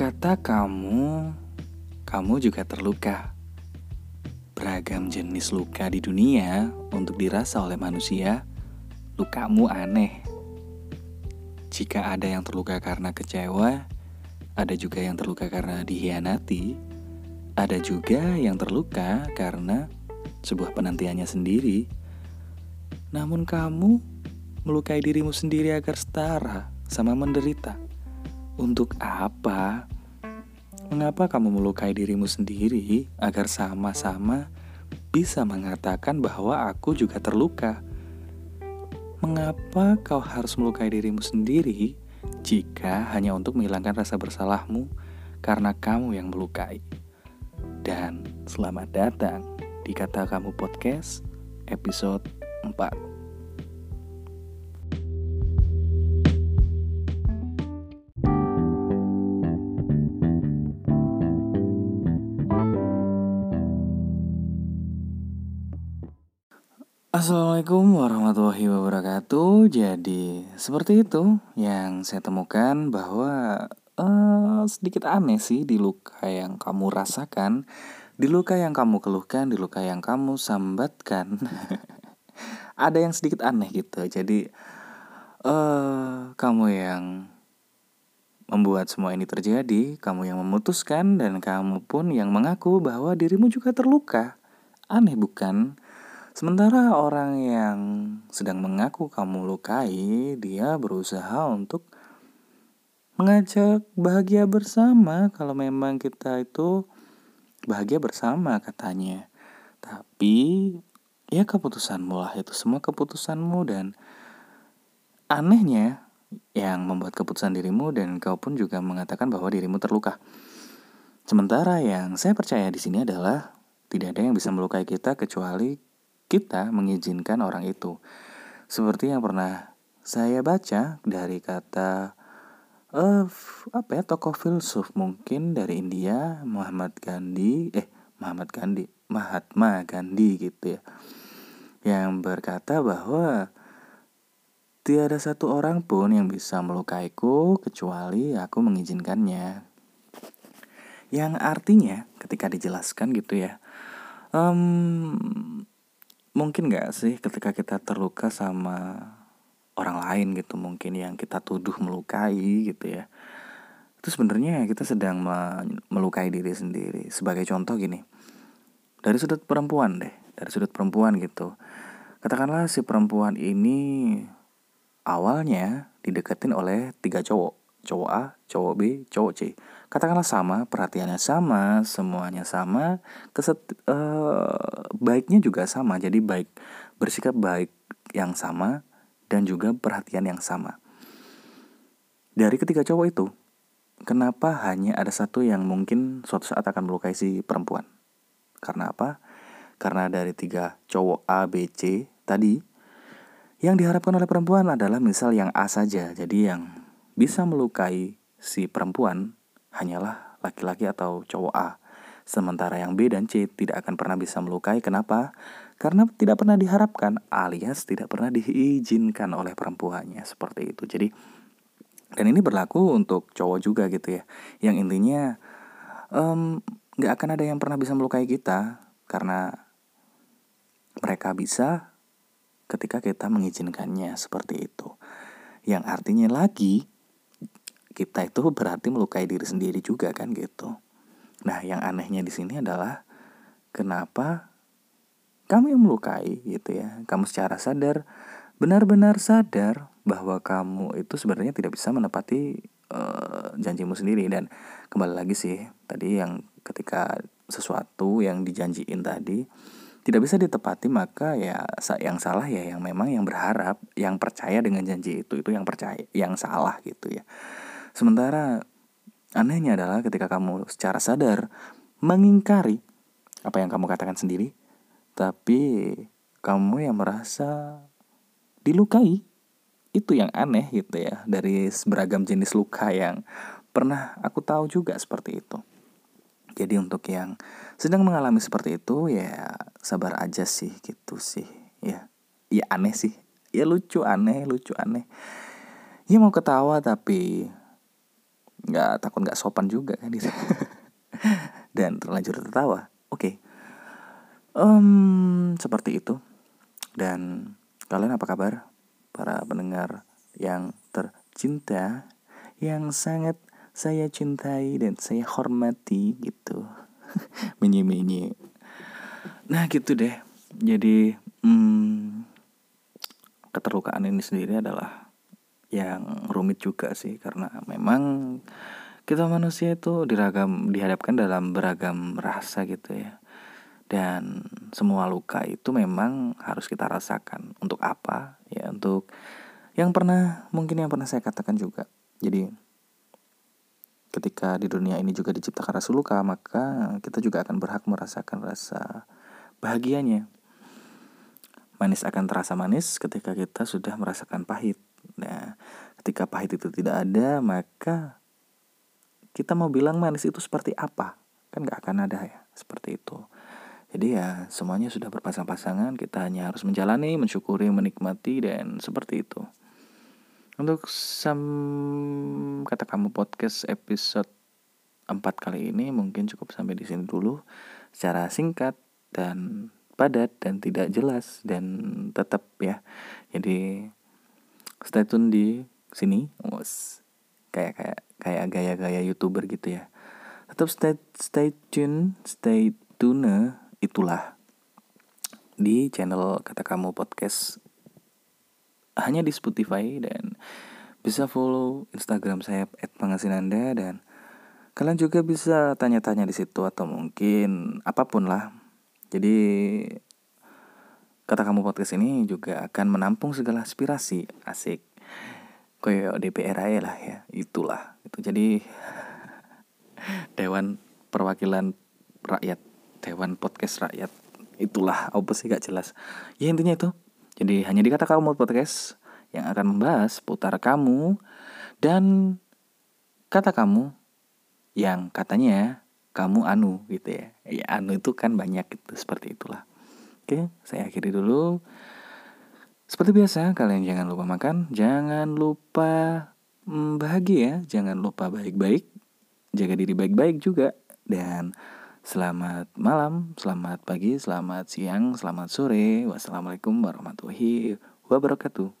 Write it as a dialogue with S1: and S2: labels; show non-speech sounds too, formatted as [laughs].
S1: Kata kamu, kamu juga terluka. Beragam jenis luka di dunia untuk dirasa oleh manusia, lukamu aneh. Jika ada yang terluka karena kecewa, ada juga yang terluka karena dihianati, ada juga yang terluka karena sebuah penantiannya sendiri. Namun kamu melukai dirimu sendiri agar setara sama menderita. Untuk apa? Mengapa kamu melukai dirimu sendiri agar sama-sama bisa mengatakan bahwa aku juga terluka? Mengapa kau harus melukai dirimu sendiri jika hanya untuk menghilangkan rasa bersalahmu karena kamu yang melukai? Dan selamat datang di Kata Kamu Podcast episode 4. Assalamualaikum warahmatullahi wabarakatuh. Jadi seperti itu yang saya temukan bahwa uh, sedikit aneh sih di luka yang kamu rasakan, di luka yang kamu keluhkan, di luka yang kamu sambatkan. [laughs] Ada yang sedikit aneh gitu. Jadi uh, kamu yang membuat semua ini terjadi, kamu yang memutuskan dan kamu pun yang mengaku bahwa dirimu juga terluka. Aneh bukan? Sementara orang yang sedang mengaku kamu lukai, dia berusaha untuk mengajak bahagia bersama kalau memang kita itu bahagia bersama katanya. Tapi ya keputusanmu lah itu semua keputusanmu dan anehnya yang membuat keputusan dirimu dan kau pun juga mengatakan bahwa dirimu terluka. Sementara yang saya percaya di sini adalah tidak ada yang bisa melukai kita kecuali kita mengizinkan orang itu. Seperti yang pernah saya baca dari kata uh, apa ya tokoh filsuf mungkin dari India Muhammad Gandhi eh Muhammad Gandhi Mahatma Gandhi gitu ya yang berkata bahwa tiada satu orang pun yang bisa melukaiku kecuali aku mengizinkannya yang artinya ketika dijelaskan gitu ya um, mungkin gak sih ketika kita terluka sama orang lain gitu mungkin yang kita tuduh melukai gitu ya. Itu sebenarnya kita sedang melukai diri sendiri. Sebagai contoh gini dari sudut perempuan deh dari sudut perempuan gitu. Katakanlah si perempuan ini awalnya dideketin oleh tiga cowok cowok A, cowok B, cowok C. Katakanlah sama, perhatiannya sama, semuanya sama, keset uh, baiknya juga sama. Jadi baik bersikap baik yang sama dan juga perhatian yang sama. Dari ketiga cowok itu, kenapa hanya ada satu yang mungkin suatu saat akan melukai si perempuan? Karena apa? Karena dari tiga cowok A, B, C tadi, yang diharapkan oleh perempuan adalah misal yang A saja. Jadi yang bisa melukai si perempuan hanyalah laki-laki atau cowok A. Sementara yang B dan C tidak akan pernah bisa melukai. Kenapa? Karena tidak pernah diharapkan alias tidak pernah diizinkan oleh perempuannya seperti itu. Jadi dan ini berlaku untuk cowok juga gitu ya. Yang intinya nggak um, akan ada yang pernah bisa melukai kita karena mereka bisa ketika kita mengizinkannya seperti itu. Yang artinya lagi kita itu berarti melukai diri sendiri juga kan gitu. Nah, yang anehnya di sini adalah kenapa kamu yang melukai gitu ya. Kamu secara sadar benar-benar sadar bahwa kamu itu sebenarnya tidak bisa menepati uh, janjimu sendiri dan kembali lagi sih tadi yang ketika sesuatu yang dijanjiin tadi tidak bisa ditepati maka ya yang salah ya yang memang yang berharap yang percaya dengan janji itu itu yang percaya yang salah gitu ya Sementara anehnya adalah ketika kamu secara sadar mengingkari apa yang kamu katakan sendiri, tapi kamu yang merasa dilukai. Itu yang aneh gitu ya dari beragam jenis luka yang pernah aku tahu juga seperti itu. Jadi untuk yang sedang mengalami seperti itu ya sabar aja sih gitu sih ya. Ya aneh sih. Ya lucu aneh, lucu aneh. Ya mau ketawa tapi nggak takut nggak sopan juga kan gitu [laughs] dan terlanjur tertawa. Oke. Okay. um, seperti itu. Dan kalian apa kabar? Para pendengar yang tercinta yang sangat saya cintai dan saya hormati gitu. [laughs] Menye nah gitu deh. Jadi hmm, keterlukaan ini sendiri adalah yang rumit juga sih karena memang kita manusia itu diragam dihadapkan dalam beragam rasa gitu ya. Dan semua luka itu memang harus kita rasakan. Untuk apa? Ya untuk yang pernah mungkin yang pernah saya katakan juga. Jadi ketika di dunia ini juga diciptakan rasa luka maka kita juga akan berhak merasakan rasa bahagianya. Manis akan terasa manis ketika kita sudah merasakan pahit nah ketika pahit itu tidak ada maka kita mau bilang manis itu seperti apa? Kan nggak akan ada ya seperti itu. Jadi ya semuanya sudah berpasang-pasangan kita hanya harus menjalani mensyukuri menikmati dan seperti itu. Untuk sam kata kamu podcast episode 4 kali ini mungkin cukup sampai di sini dulu. Secara singkat dan padat dan tidak jelas dan tetap ya. Jadi stay tune di sini. Us. Kayak kayak kayak gaya-gaya YouTuber gitu ya. Tetap stay stay tune, stay tune itulah di channel kata kamu podcast hanya di Spotify dan bisa follow Instagram saya @pangasinanda dan kalian juga bisa tanya-tanya di situ atau mungkin apa pun lah. Jadi kata kamu podcast ini juga akan menampung segala aspirasi. Asik. Kayak DPR aja lah ya. Itulah. Itu jadi [laughs] Dewan Perwakilan Rakyat. Dewan Podcast Rakyat. Itulah. Apa sih? Gak jelas. Ya intinya itu. Jadi hanya dikata kamu podcast yang akan membahas putar kamu dan kata kamu yang katanya kamu anu gitu ya. Ya anu itu kan banyak gitu. Seperti itulah. Oke, saya akhiri dulu. Seperti biasa, kalian jangan lupa makan, jangan lupa mm, bahagia, jangan lupa baik-baik, jaga diri baik-baik juga dan Selamat malam, selamat pagi, selamat siang, selamat sore. Wassalamualaikum warahmatullahi wabarakatuh.